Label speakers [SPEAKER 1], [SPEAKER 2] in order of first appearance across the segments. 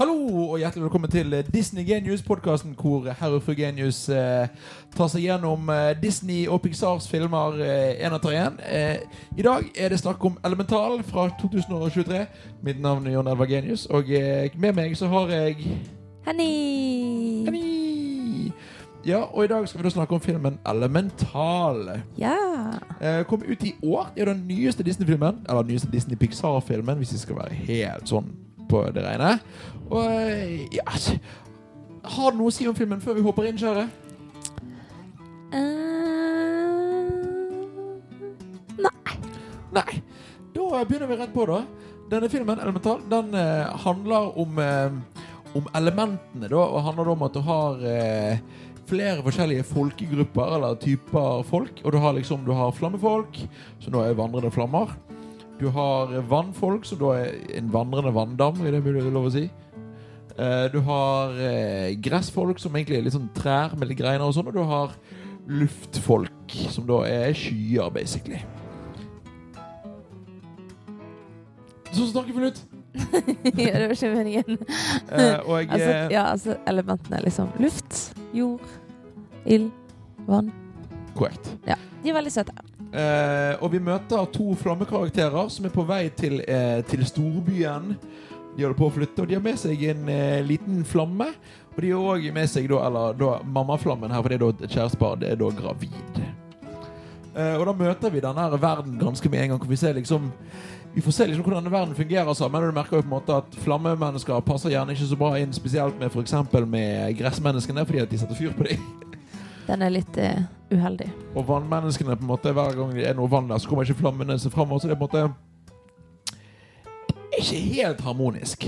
[SPEAKER 1] Hallo og hjertelig velkommen til Disney Genius, podkasten hvor herr og fru Genius eh, tar seg gjennom eh, Disney og Pixars filmer én eh, etter én. Eh, I dag er det snakk om Elemental fra 2023. Mitt navn er Jon Elva Genius, og eh, med meg så har jeg
[SPEAKER 2] Henny!
[SPEAKER 1] Henny. Ja, og i dag skal vi da snakke om filmen Elemental.
[SPEAKER 2] Ja.
[SPEAKER 1] Eh, kom ut i år. Det er den nyeste Disney-filmen. Eller den nyeste Disney-Pixar-filmen, hvis vi skal være helt sånn på det rene. Og eh, ja altså, Har du noe å si om filmen før vi hopper inn, kjære?
[SPEAKER 2] Uh, nei.
[SPEAKER 1] Nei. Da begynner vi rett på, da. Denne filmen, Elemental, den eh, handler om, eh, om elementene, da. Og handler om at du har eh, flere forskjellige folkegrupper eller typer folk. Og du har liksom Du har flammefolk, som da er vandrende flammer. Du har vannfolk, som da er en vandrende vanndam, er det mulig lov å si? Eh, du har eh, gressfolk, som egentlig er litt sånn trær med litt greiner og sånn. Og du har luftfolk, som da er skyer, basically. Så snakker vi litt.
[SPEAKER 2] ja, det var ikke meningen.
[SPEAKER 1] uh, og
[SPEAKER 2] altså, ja, altså elementene er liksom luft, jord, ild, vann.
[SPEAKER 1] Korrekt.
[SPEAKER 2] Ja, De er veldig søte.
[SPEAKER 1] Eh, og vi møter to flammekarakterer som er på vei til, eh, til storbyen. De holder på å flytte, og de har med seg en eh, liten flamme. Og de har òg med seg da, eller, da, mammaflammen her, for det er da et kjærestepar. Det er da gravid. Eh, og da møter vi denne verden ganske med en gang. Hvor vi ser liksom vi får se liksom hvordan verden fungerer sammen. Du merker jo på en måte at Flammemennesker passer gjerne ikke så bra inn, spesielt med for med gressmenneskene, fordi at de setter fyr på dem.
[SPEAKER 2] Den er litt uh, uheldig.
[SPEAKER 1] Og vannmenneskene på en måte Hver gang det er noe vann der, så kommer ikke flammene seg fram. Så det er på en måte ikke helt harmonisk.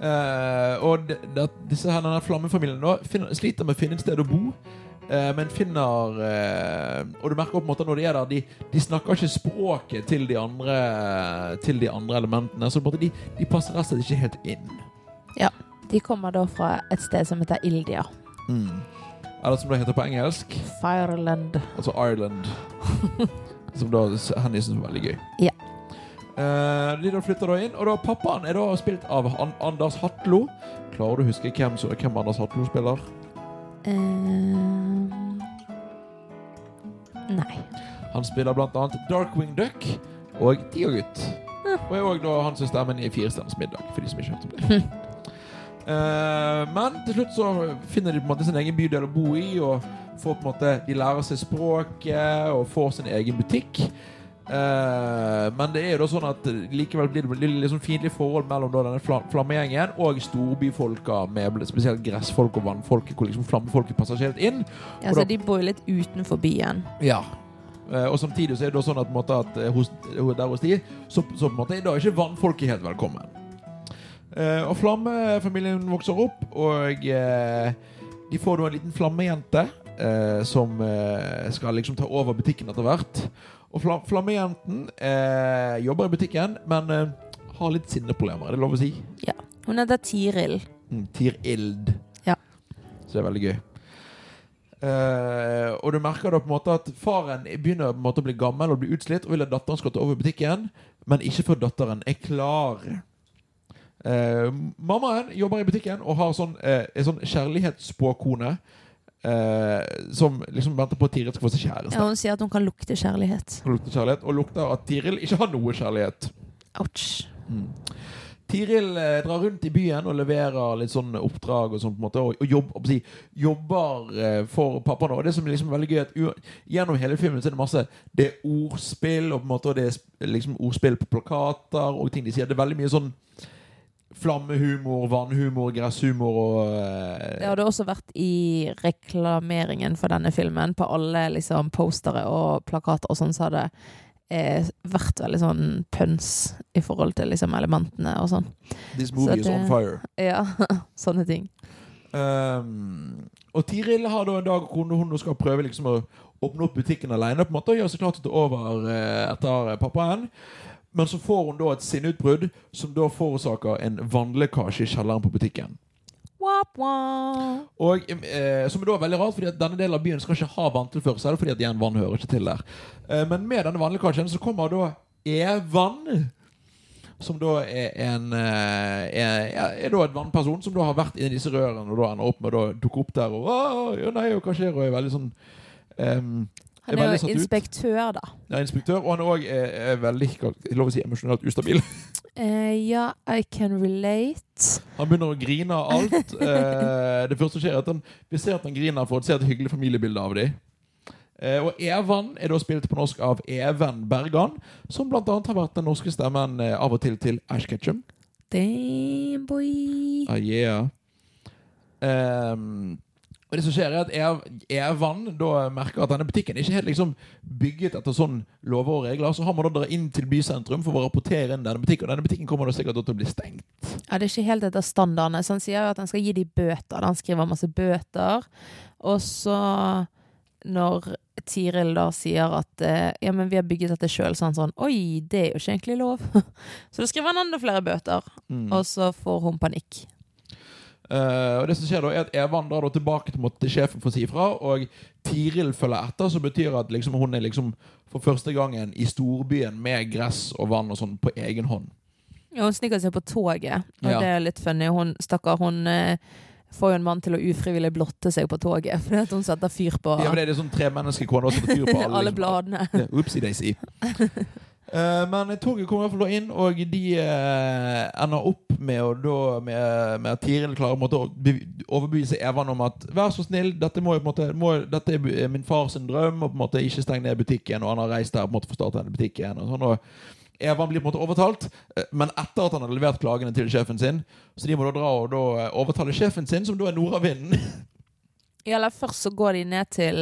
[SPEAKER 1] Uh, og det, det, disse her, denne flammefamilien da, finner, sliter med å finne et sted å bo. eh, men finner Og du merker på en måte når de er der, de, de snakker ikke språket til de andre Til de andre elementene. Så på en måte de, de passer rett og slett ikke helt inn. Ja.
[SPEAKER 2] De kommer da fra et sted som heter Ildia.
[SPEAKER 1] Mm. Eller som det heter på engelsk,
[SPEAKER 2] Fireland.
[SPEAKER 1] altså Ireland. som da Henny syns var veldig gøy.
[SPEAKER 2] Ja.
[SPEAKER 1] Eh, de da flytter da inn, og da pappaen er da spilt av An Anders Hatlo. Klarer du å huske hvem, hvem Anders Hatlo spiller?
[SPEAKER 2] Uh, nei.
[SPEAKER 1] Han spiller blant annet Darkwing Duck og Tigergutt.
[SPEAKER 2] Ja.
[SPEAKER 1] Og er òg han som stemmen i Firestjerners middag, for de som ikke har hørt om det. Eh, men til slutt så finner de på en måte sin egen bydel å bo i, og får på en måte de lærer seg språket og får sin egen butikk. Eh, men det er jo da sånn at likevel blir det litt liksom fiendtlig forhold mellom da denne fla flammegjengen og storbyfolka, med spesielt gressfolk og vannfolket, hvor liksom flammefolket passer ikke helt inn.
[SPEAKER 2] Ja, så de bor jo litt utenfor byen.
[SPEAKER 1] Ja. Eh, og samtidig så er det da sånn at, måte, at hos, der hos de, så, så på en måte er da ikke vannfolket helt velkommen. Eh, og Flammefamilien vokser opp, og eh, de får da en liten flammejente eh, som skal liksom ta over butikken etter hvert. Og fla Flammejenten jobber i butikken, men har litt sinneproblemer, er det lov å si?
[SPEAKER 2] Hun heter Tiril.
[SPEAKER 1] Mm, Tir-Ild.
[SPEAKER 2] Ja.
[SPEAKER 1] Så det er veldig gøy. Uh, og du merker da på en måte at faren begynner på en måte å bli gammel og bli utslitt og vil at datteren skal ta over butikken, men ikke før datteren er klar. Eh, mammaen jobber i butikken og har sånn, eh, en sånn kjærlighetsspåkone eh, som liksom venter på at Tiril skal få seg kjæreste.
[SPEAKER 2] Ja, hun sier at hun kan lukte kjærlighet.
[SPEAKER 1] Hun lukter kjærlighet, og lukter at Tiril ikke har noe kjærlighet.
[SPEAKER 2] Ouch.
[SPEAKER 1] Mm. Tiril eh, drar rundt i byen og leverer litt sånn oppdrag og sånn på en måte, og, og jobb, å si, jobber eh, for pappaen. Og det som er liksom veldig gøy, at u gjennom hele filmen så er det masse Det er ordspill, og på en måte og det er sp- liksom ordspill på plakater og ting de sier. Det er veldig mye sånn flammehumor, vannhumor, gresshumor og uh,
[SPEAKER 2] Det hadde også vært i reklameringen for denne filmen. På alle liksom postere og plakater og sånn, så hadde eh, vært veldig sånn pøns i forhold til liksom elementene og sånn.
[SPEAKER 1] This movie
[SPEAKER 2] så
[SPEAKER 1] is on fire.
[SPEAKER 2] Ja, sånne ting.
[SPEAKER 1] Um, og Tiril har da en dag hvor hun skal prøve liksom å åpne opp butikken alene på en måte, og gjøre seg klar til å ta over eh, etter pappaen. Men så får hun da et sinneutbrudd som da forårsaker en vannlekkasje i kjelleren på butikken.
[SPEAKER 2] Wap, wap.
[SPEAKER 1] Og eh, Som er da veldig rart, fordi at denne delen av byen skal ikke ha vanntilførsel. Fordi at igjen vann hører ikke til der. Eh, men med denne vannlekkasjen så kommer da E-vann. som da er en eh, er, er, da et vannperson som da har vært inni disse rørene og da ender opp med å dukke opp der og å, nei, og hva skjer? Og er veldig sånn ehm,
[SPEAKER 2] Han
[SPEAKER 1] er
[SPEAKER 2] jo inspektør, da.
[SPEAKER 1] ja, inspektør, og han òg er, er veldig hva- lov å si, emosjonelt ustabil.
[SPEAKER 2] Uh, ja, I can relate.
[SPEAKER 1] Han begynner å grine av alt. Uh, det første som skjer, er at han, vi ser at han griner for å se et hyggelig familiebilde av dem. Uh, og Evan er da spilt på norsk av Even Bergan, som annet har vært den norske stemmen eh, av og til til Ash Ketchum.
[SPEAKER 2] Damn, boy.
[SPEAKER 1] Ah, yeah. Ehm, og det som skjer er at er Evan da merker at denne butikken ikke helt liksom bygget etter sånn lover og regler. Så har man da dra inn til bysentrum for å rapportere inn denne butikken. Og denne butikken kommer da sikkert til å bli stengt.
[SPEAKER 2] Ja, det er ikke helt etter standardene. Så han sier jo at han skal gi de bøter. Han skriver masse bøter. Og så, når Tiril da sier at eh, ja, men vi har bygget dette sjøl, så han sånn Oi, det er jo ikke egentlig lov. så da skriver han enda flere bøter.
[SPEAKER 1] Mm.
[SPEAKER 2] Og så får hun panikk.
[SPEAKER 1] Eh, og det som skjer da er at Evan drar tilbake til, en sjefen for å si ifra, og Tiril følger etter, som betyr at liksom, hun er liksom for første gangen i storbyen med gress og vann og sånn på egen hånd.
[SPEAKER 2] Ja, hun sniker seg på toget, og
[SPEAKER 1] Ja.
[SPEAKER 2] det er litt funny. Hun stakkar, hun uh, får jo en mann til å ufrivillig blotte seg på toget fordi at hun setter fyr på
[SPEAKER 1] Ja, men det er sånn tre mennesker kone også setter fyr på alle.
[SPEAKER 2] alle
[SPEAKER 1] liksom.
[SPEAKER 2] bladene.
[SPEAKER 1] Ja, Oopsie daisy. Eh, men toget kommer i hvert fall inn, og de eh, ender opp med, å da, med, med at Tiril klarer å overbevise Evan om at vær så snill, dette, må, måte, må, dette er min fars drøm, og på en måte ikke steng ned butikken. Og han har reist der på en måte for å starte denne butikken. Og sånn, og Evan blir på en måte overtalt, eh, men etter at han har levert klagene til sjefen sin. Så de må da dra og da eh, overtale sjefen sin, som da er Nordavinden.
[SPEAKER 2] Ja, eller først så går de ned til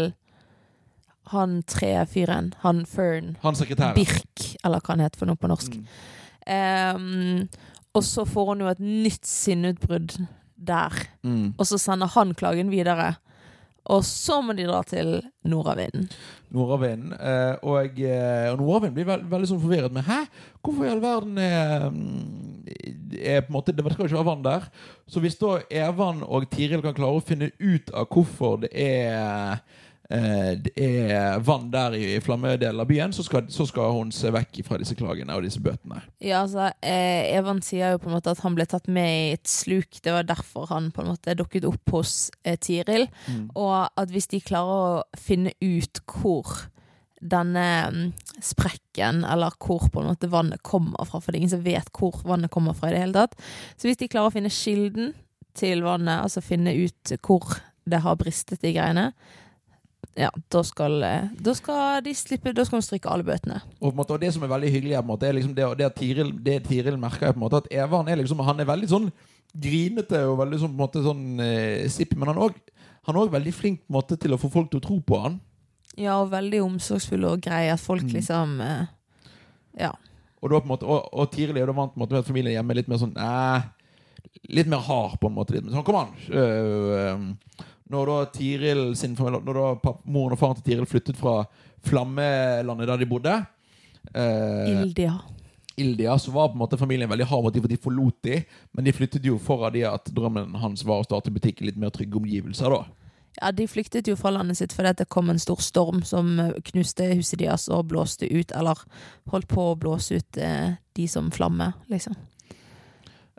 [SPEAKER 2] han tre-fyren, han Fern.
[SPEAKER 1] Han sekretæren.
[SPEAKER 2] Birk, eller hva han heter for noe på norsk.
[SPEAKER 1] Mm.
[SPEAKER 2] Um, og så får hun jo et nytt sinneutbrudd der.
[SPEAKER 1] Mm.
[SPEAKER 2] Og så sender han klagen videre. Og så må de dra til nordavinden.
[SPEAKER 1] Nordavinden. Eh, og, eh, og nordavinden blir veld, veldig sånn forvirret med Hæ? Hvorfor i all verden er, mm, er på en måte, Det skal jo ikke være vann der. Så hvis da Evan og Tiril kan klare å finne ut av hvorfor det er eh, det er vann der i, i flammedelen av byen, så skal, så skal hun se vekk fra disse klagene og disse bøtene.
[SPEAKER 2] Ja, altså, eh, Evan sier jo på en måte at han ble tatt med i et sluk. Det var derfor han på en måte dukket opp hos eh, Tiril. Og at hvis de klarer å finne ut hvor denne mm, sprekken, eller hvor på en måte vannet kommer fra, for det er ingen som vet hvor vannet kommer fra i det hele tatt. Så hvis de klarer å finne kilden til vannet, altså finne ut hvor det har bristet i greiene, ja, da skal, eh, da skal de slippe, da skal hun stryke alle bøtene.
[SPEAKER 1] Og, måte, og det som er veldig hyggelig, er, måte, er liksom det, det, Tiril, det Tiril merker, er måte at Evan er liksom Han er veldig sånn grinete og veldig sånn, sånn eh, sipp, men han er også- òg veldig flink måte, til å få folk til å tro på han.
[SPEAKER 2] Ja, og veldig omsorgsfull og grei. At folk
[SPEAKER 1] Mm.
[SPEAKER 2] liksom eh, Ja.
[SPEAKER 1] Og, da, måte, og, og Tiril er jo vant på en måte, med at familien hjemme er litt mer sånn eh, Litt mer hard, på en måte. Litt mer sånn, kom an! øh, øh. Når da Tiril sin familie Når da moren og faren til Tiril flyttet fra Flammelandet der de bodde eh,
[SPEAKER 2] Ildia.
[SPEAKER 1] Ildia, så var på en måte familien veldig hard mot dem, for de forlot de, men de flyttet jo foran de at drømmen hans var å starte butikk i litt mer trygge omgivelser. da.
[SPEAKER 2] Ja, De flyktet jo fra landet sitt fordi det kom en stor storm som eh, knuste huset deres og blåste ut, eller holdt på å blåse ut eh, de som flamme, liksom.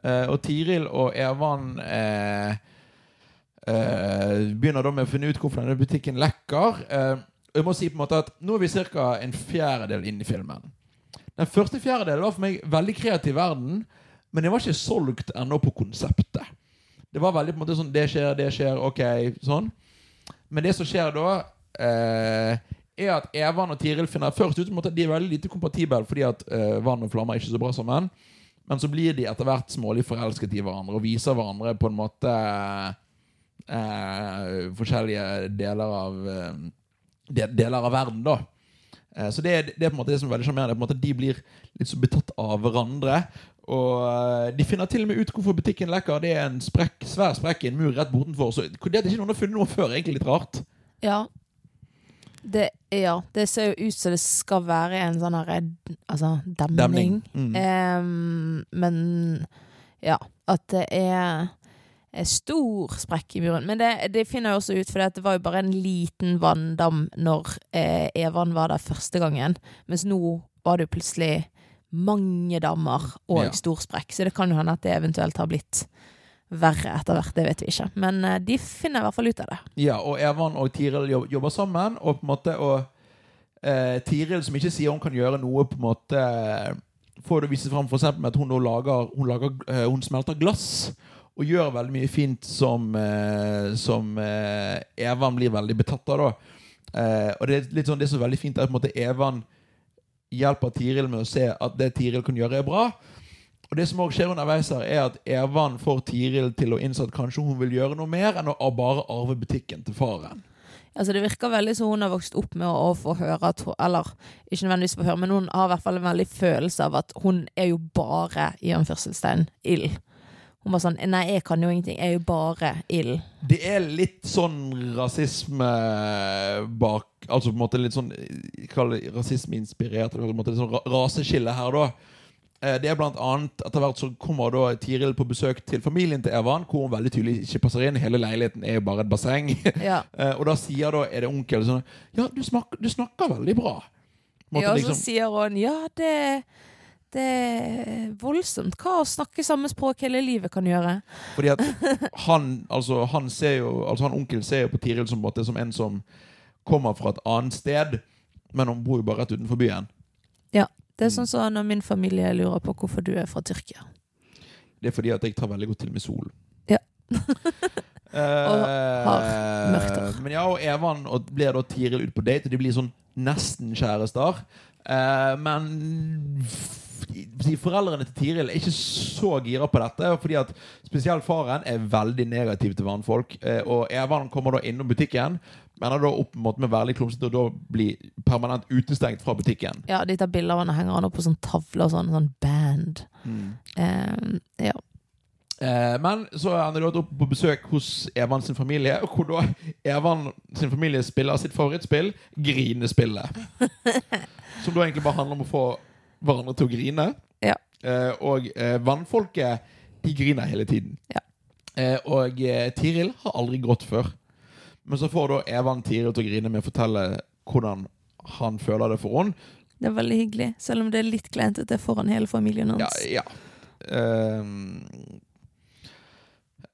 [SPEAKER 1] Eh, og Tiril og Evan eh, begynner da med å finne ut hvorfor denne butikken lekker. Eh, jeg må si på en måte at Nå er vi ca. en fjerdedel inne i filmen. Den første fjerdedelen var for meg veldig kreativ verden, men jeg var ikke solgt ennå på konseptet. Det var veldig på en måte sånn Det skjer, det skjer, ok, sånn. Men det som skjer da, eh, er at Evan og Tiril finner først ut at de er veldig lite kompatible fordi at eh, vann og flammer er ikke så bra sammen. Men så blir de etter hvert smålig forelsket i hverandre og viser hverandre på en måte eh, forskjellige deler av eh, de, deler av verden, da. Eh, så det det er på en måte det som er veldig sjarmerende. De blir litt så betatt av hverandre. Og eh, de finner til og med ut hvorfor butikken lekker. Det er en sprekk, svær sprekk i en mur rett bortenfor. Så det at ikke noen har funnet noe før, er egentlig litt rart.
[SPEAKER 2] Ja. Det, ja, det ser jo ut som det skal være en sånn altså, demning.
[SPEAKER 1] Mm.
[SPEAKER 2] Um, men ja, at det er stor sprekk i muren. Men det, det finner jeg også ut, for det var jo bare en liten vanndam når eh, Evan var der første gangen. Mens nå var det jo plutselig mange dammer og
[SPEAKER 1] Ja.
[SPEAKER 2] stor sprekk, så det kan jo hende at det eventuelt har blitt verre etter hvert, det vet vi ikke. Men eh, de finner i hvert fall ut av det.
[SPEAKER 1] Ja, og Evan og Tiril jobber sammen, og på en måte og eh, Tiril som ikke sier hun kan gjøre noe, på en måte får det vise fram eksempel med at hun lager Hun, lager, eh, hun smelter glass. Og gjør veldig mye fint som, eh, som eh, Evan blir veldig betatt av. da eh, Og det er litt sånn, det som er veldig fint, er at Evan hjelper Tiril med å se at det Tiril kan gjøre, er bra. Og det som også skjer underveis her, er at Evan får Tiril til å innse at kanskje hun vil gjøre noe mer enn å bare arve butikken til faren.
[SPEAKER 2] Altså Det virker veldig som hun har vokst opp med å, få høre Eller ikke nødvendigvis få høre, men hun har i hvert fall en veldig følelse av at hun er jo bare i anførselstegn ild. Hun var sånn Nei, jeg kan jo ingenting. Jeg er jo bare ild.
[SPEAKER 1] Det er litt sånn rasisme bak Altså på en måte litt sånn rasismeinspirert. en måte litt sånn ra- raseskille her, da. Eh, Det er blant annet Etter hvert så kommer da Tiril på besøk til familien til Evan, hvor hun veldig tydelig ikke passer inn. Hele leiligheten er jo bare et basseng.
[SPEAKER 2] Ja.
[SPEAKER 1] Eh, Og da sier da er det onkel sånn Ja, du, smak, du snakker veldig bra. Måte
[SPEAKER 2] ja, og så
[SPEAKER 1] liksom-
[SPEAKER 2] sier hun ja, det, det er voldsomt hva å snakke samme språk hele livet kan gjøre.
[SPEAKER 1] Fordi at han, altså, han ser jo Altså han onkel ser jo på Tiril som, måte som en som kommer fra et annet sted, men hun bor jo bare rett utenfor byen. Ja.
[SPEAKER 2] Det er sånn som når min familie lurer på hvorfor du er fra Tyrkia.
[SPEAKER 1] Det er fordi at jeg tar veldig godt til med sol.
[SPEAKER 2] Ja.
[SPEAKER 1] og
[SPEAKER 2] har mørkt hår.
[SPEAKER 1] Men ja, og Evan og blir da Tiril ut på date, og de blir sånn nesten kjærester. Uh, men foreldrene til Tiril er ikke så gira på dette, fordi at spesielt faren er veldig negativ til vannfolk. Eh, og Evan kommer da innom butikken, men er da opp med veldig klumsete og da blir permanent utestengt fra butikken.
[SPEAKER 2] Ja, de tar bilder av han og henger han opp på sånn tavle og sånn, sånn band. Eh, ja.
[SPEAKER 1] Eh, men så er han da opp på besøk hos Evan sin familie, hvor da Evan sin familie spiller sitt favorittspill, Grinespillet. Som da egentlig bare handler om å få hverandre til å grine.
[SPEAKER 2] Ja.
[SPEAKER 1] Eh, og eh, vannfolket, de griner hele tiden.
[SPEAKER 2] Ja.
[SPEAKER 1] Eh, og eh, Tiril har aldri grått før. Men så får da Evan Tiril til å grine med å fortelle hvordan han føler det for henne.
[SPEAKER 2] Det er veldig hyggelig, selv om det er litt kleint Det er foran hele familien hans.
[SPEAKER 1] ja. Ehm,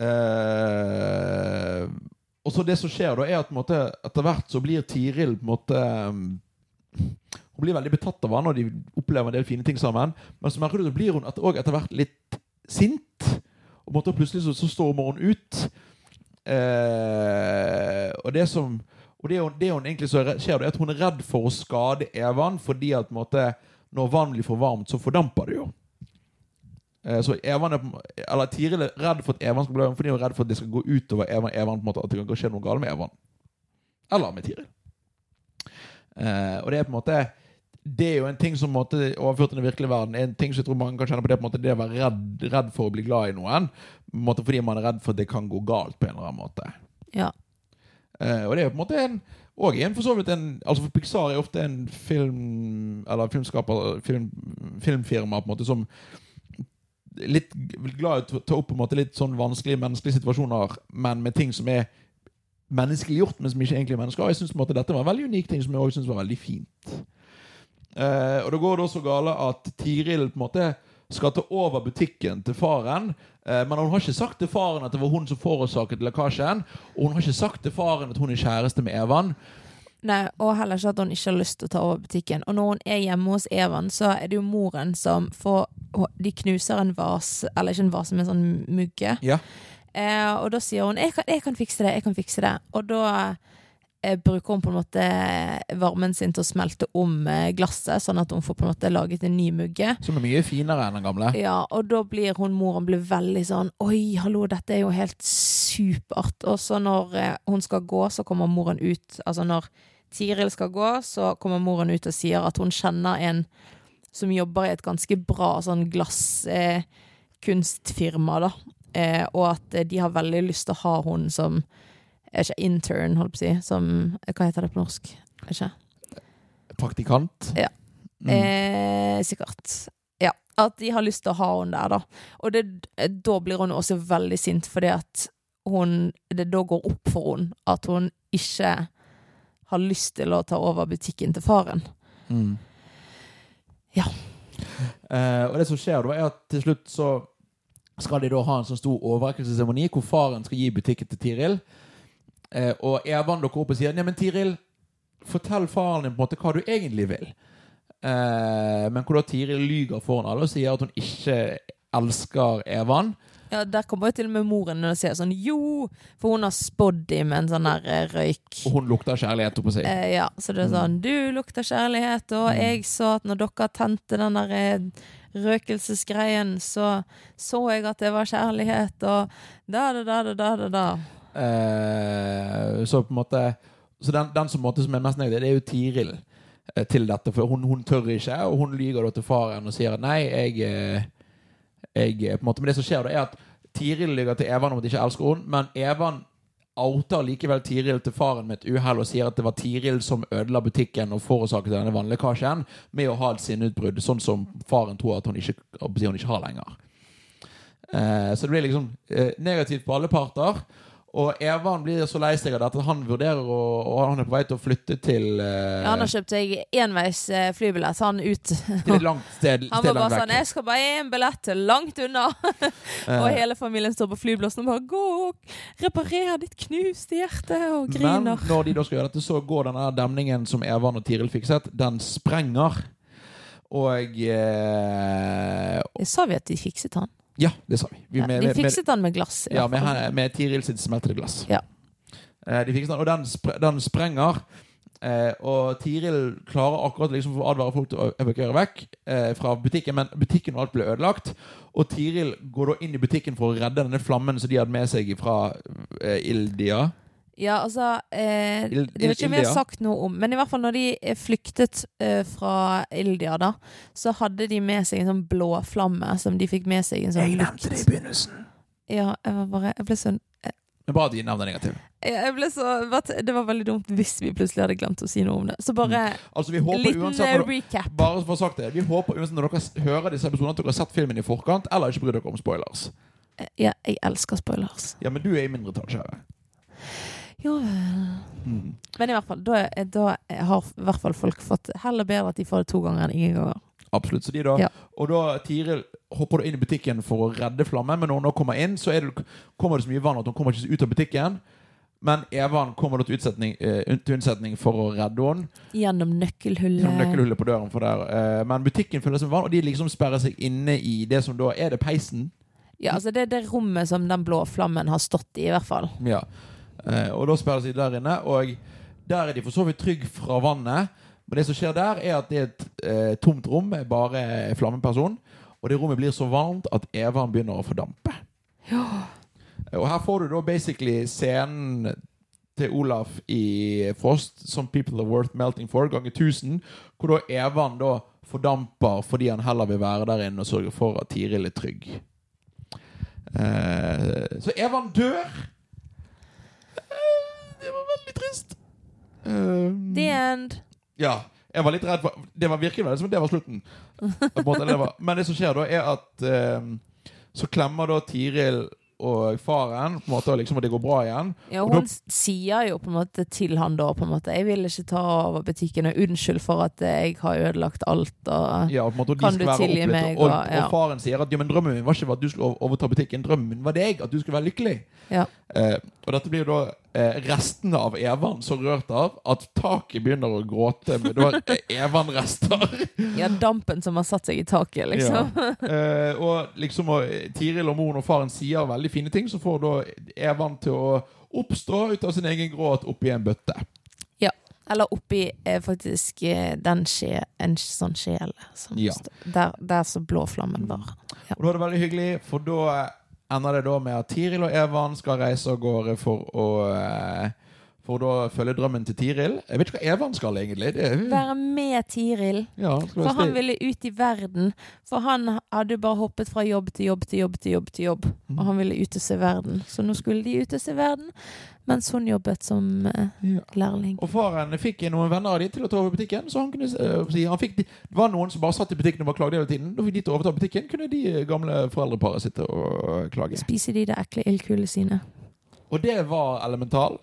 [SPEAKER 1] eh, og så det som skjer da, er at måte, etter hvert så blir Tiril på en måte um, Hun blir veldig betatt av han, og de opplever en del fine ting sammen. Men så du at blir hun etter, etter hvert litt sint. Og måtte, plutselig så, så stormer hun ut. Eh, og det som Og det, det hun egentlig så er- skjer, er at hun er redd for å skade Evan, fordi at måte, når vann blir for varmt, så fordamper det jo. Eh, Så Evan er, eller Tiril er redd for at Evan skal bli varm, fordi hun er redd for at det skal gå utover Evan, Evan på en måte, at det kan skje noe galt med Evan. Eller med Tiril. Eh, og det er på en måte Det er jo en ting som måtte, overført til den virkelige verden er en ting som jeg tror mange kan kjenne på det på en måte, det å være redd, redd for å bli glad i noen. Måte fordi man er redd for at det kan gå galt på en eller annen måte.
[SPEAKER 2] Ja.
[SPEAKER 1] Uh, og det er jo på en måte en og en for så vidt en Altså for Pixar er ofte en film Eller filmskaper film, Filmfirma på en måte som Litt glad i å ta opp på en måte litt sånn vanskelige menneskelige situasjoner, men med ting som er menneskeliggjort, men som ikke egentlig er mennesker. Og jeg synes på en måte dette var en veldig unik ting som jeg også synes var veldig fint. Eh, og det går da så gale at Tiril på en måte skal ta over butikken til faren. Eh, men hun har ikke sagt til faren at det var hun som forårsaket lekkasjen. Og hun har ikke sagt til faren at hun er kjæreste med Evan.
[SPEAKER 2] Nei, og heller ikke at hun ikke har lyst til å ta over butikken. Og når hun er hjemme hos Evan, så er det jo moren som får De knuser en vase, eller ikke en vase, men en sånn mugge.
[SPEAKER 1] Ja.
[SPEAKER 2] Eh, og da sier hun jeg kan, 'jeg kan fikse det', 'jeg kan fikse det'. Og da bruker hun på en måte varmen sin til å smelte om eh, glasset, sånn at hun får på en måte laget en ny mugge.
[SPEAKER 1] Som er mye finere enn den gamle.
[SPEAKER 2] Ja, og da blir hun moren blir veldig sånn Oi, hallo, dette er jo helt supert. Og så når eh, hun skal gå, så kommer moren ut Altså når Tiril skal gå, så kommer moren ut og sier at hun kjenner en som jobber i et ganske bra sånn glasskunstfirma, da. Eh, og at eh, de har veldig lyst til å ha hun som er ikke intern, holdt på å si. Som Hva heter det på norsk? Er Ikke?
[SPEAKER 1] Praktikant.
[SPEAKER 2] Ja.
[SPEAKER 1] Mm.
[SPEAKER 2] Eh, sikkert. Ja. At de har lyst til å ha henne der, da. Og det, da blir hun også veldig sint, fordi at hun Det da går opp for henne at hun ikke har lyst til å ta over butikken til faren.
[SPEAKER 1] Mm.
[SPEAKER 2] Ja.
[SPEAKER 1] Eh, og det som skjer da, er at til slutt så skal de da ha en sånn stor overrekkelsesseremoni hvor faren skal gi butikken til Tiril. Eh, og Evan dukker opp og sier Nei, men Tiril, fortell faren din på en måte hva du egentlig vil. Eh, men hvor da Tiril lyger foran alle og sier at hun ikke elsker Evan.
[SPEAKER 2] Ja, Der kommer jo til og med moren og sier sånn jo, for hun har spådd dem med en sånn der eh, røyk.
[SPEAKER 1] Og hun lukter kjærlighet, holdt på å si.
[SPEAKER 2] Eh, ja, så det er sånn Du lukter kjærlighet, og
[SPEAKER 1] Mm.
[SPEAKER 2] jeg så at når dere tente den der eh, røkelsesgreien, så så jeg at det var kjærlighet, og da, da, da, da, da, da,
[SPEAKER 1] så på en måte Så den, den som, måte, som er mest negativ, det er jo Tiril eh, til dette. For hun, hun tør ikke, og hun lyger da til faren og sier at nei, jeg, eh, jeg eh, på en måte, Men det som skjer da, er at Tiril lyger til Evan om at de ikke elsker henne, men Evan outer likevel Tiril til faren med et uhell og sier at det var Tiril som ødela butikken og forårsaket denne vannlekkasjen med å ha et sinneutbrudd, sånn som faren tror at hun ikke, hun ikke har lenger. Eh, så det blir liksom eh, negativt på alle parter. Og Evan blir så lei seg av dette at han vurderer å, og han er på vei til å flytte til uh,
[SPEAKER 2] Ja, han har kjøpt seg enveis uh, flybillett, han ut.
[SPEAKER 1] til et langt sted,
[SPEAKER 2] Han
[SPEAKER 1] sted
[SPEAKER 2] var bare sånn 'Jeg skal bare én billett til langt unna'. og
[SPEAKER 1] Eh,
[SPEAKER 2] hele familien står på flyblåsen og bare 'Gå og reparer ditt knuste hjerte', og griner.
[SPEAKER 1] Men når de da skal gjøre dette, så går denne demningen som Evan og Tiril fikset, den sprenger. Og eh,
[SPEAKER 2] Sa vi at de fikset han?
[SPEAKER 1] Ja, det sa vi. vi med,
[SPEAKER 2] de
[SPEAKER 1] fikset med,
[SPEAKER 2] han med glass.
[SPEAKER 1] ja, med, med Tiril sitt smeltede glass.
[SPEAKER 2] Ja.
[SPEAKER 1] Eh, de fikset den, og den, spre, den sprenger. Eh, og Tiril klarer akkurat liksom å advare folk til å evakuere vekk eh, fra butikken, men butikken og alt ble ødelagt. Og Tiril går da inn i butikken for å redde denne flammen som de hadde med seg fra eh, Ildia.
[SPEAKER 2] Ja, altså eh, Det vet ikke om vi har sagt noe om Men i hvert fall når de eh, flyktet eh, fra Ildia, da, så hadde de med seg en sånn blåflamme som de fikk med seg en sånn lukt.
[SPEAKER 1] begynnelsen.
[SPEAKER 2] Ja, jeg var bare Jeg ble så
[SPEAKER 1] Men bra at de nevner negativ.
[SPEAKER 2] jeg ble så Det var veldig dumt hvis vi plutselig hadde glemt å si noe om det. Så bare
[SPEAKER 1] Altså, vi håper
[SPEAKER 2] liten
[SPEAKER 1] uansett
[SPEAKER 2] eh,
[SPEAKER 1] når,
[SPEAKER 2] recap.
[SPEAKER 1] Bare for å sagt det Vi håper uansett når dere hører disse episodene at dere har sett filmen i forkant, eller ikke bryr dere om spoilers.
[SPEAKER 2] Eh, Ja, jeg elsker spoilers.
[SPEAKER 1] Ja, men du er i mindretall, kjære.
[SPEAKER 2] Ja vel.
[SPEAKER 1] Mm.
[SPEAKER 2] Men i hvert fall, da, da har i hvert fall folk fått heller bedre at de får det to ganger enn ingen ganger.
[SPEAKER 1] Absolutt. Så de da,
[SPEAKER 2] Ja.
[SPEAKER 1] Og da Tiril hopper du inn i butikken for å redde flammen, men når hun da kommer inn, så det, kommer det så mye vann at hun kommer ikke ut av butikken. Men Evan kommer da til, eh, til unnsetning for å redde henne.
[SPEAKER 2] Gjennom nøkkelhullet.
[SPEAKER 1] Gjennom nøkkelhullet på døren. For der. Eh, men butikken fylles med vann, og de liksom sperrer seg inne i det som da er det peisen.
[SPEAKER 2] Ja, altså det er det rommet som den blå flammen har stått i, i hvert fall.
[SPEAKER 1] Ja. Eh, og da spilles de der inne, og der er de for så vidt trygg fra vannet. Men det som skjer der, er at det er et eh, tomt rom med bare flammeperson. Og det rommet blir så varmt at Evan begynner å fordampe. Ja. Og her får du da basically scenen til Olaf i Frost som 'People are worth melting for' ganger 1000. Hvor da Evan da fordamper fordi han heller vil være der inne og sørge for at Tiril er trygg. Eh, så Evan dør. Eh, det var veldig trist. Um,
[SPEAKER 2] The end.
[SPEAKER 1] ja. Jeg var litt redd for Det var virkelig veldig som om det var slutten. Men det som skjer da, er at um, så klemmer da Tiril og faren på en måte liksom, og det går bra igjen.
[SPEAKER 2] Ja,
[SPEAKER 1] Og da-
[SPEAKER 2] hun sier jo på en måte til han da på en måte Jeg vil ikke ta over butikken, og unnskyld for at jeg har ødelagt alt. Og
[SPEAKER 1] Ja, og måte,
[SPEAKER 2] Kan du tilgi meg,
[SPEAKER 1] Og,
[SPEAKER 2] og- ja.
[SPEAKER 1] og faren sier at ja, men drømmen min var ikke at du skulle overta butikken. Drømmen var deg, at du skulle være lykkelig.
[SPEAKER 2] Ja.
[SPEAKER 1] Eh, og dette blir jo da eh, restene av Evan så rørt av at taket begynner å gråte med eh, Evan-rester.
[SPEAKER 2] ja, dampen som har satt seg i taket, liksom.
[SPEAKER 1] Eh, og liksom og Tiril og moren og faren sier veldig fine ting, så får da Evan til å oppstå ut av sin egen gråt oppi en bøtte. Ja.
[SPEAKER 2] Eller oppi eh, faktisk eh, den skje, en sånn sjel
[SPEAKER 1] Ja.
[SPEAKER 2] der, der så blå flammen var.
[SPEAKER 1] Og da er det veldig hyggelig, for da ender det da med at Tiril og Evan skal reise av gårde for å eh, For å følge drømmen til Tiril. Jeg vet ikke hva Evan skal, egentlig. Det er,
[SPEAKER 2] Være med Tiril.
[SPEAKER 1] ja,
[SPEAKER 2] For han ville ut i verden. For han hadde bare hoppet fra jobb til jobb til jobb til jobb. til jobb
[SPEAKER 1] Mm.
[SPEAKER 2] Og han ville ut og se verden. Så nå skulle de ut og se verden, mens hun jobbet som eh,
[SPEAKER 1] Ja.
[SPEAKER 2] lærling.
[SPEAKER 1] Og faren fikk noen venner av de til å ta over butikken. Så han kunne uh, si han fikk de, Det var noen som bare satt i butikken og bare klagde hele tiden. Da fikk de til å overta butikken, kunne de gamle foreldreparet sitte og klage.
[SPEAKER 2] Spise de der ekle ildkulene sine.
[SPEAKER 1] Og det var elemental.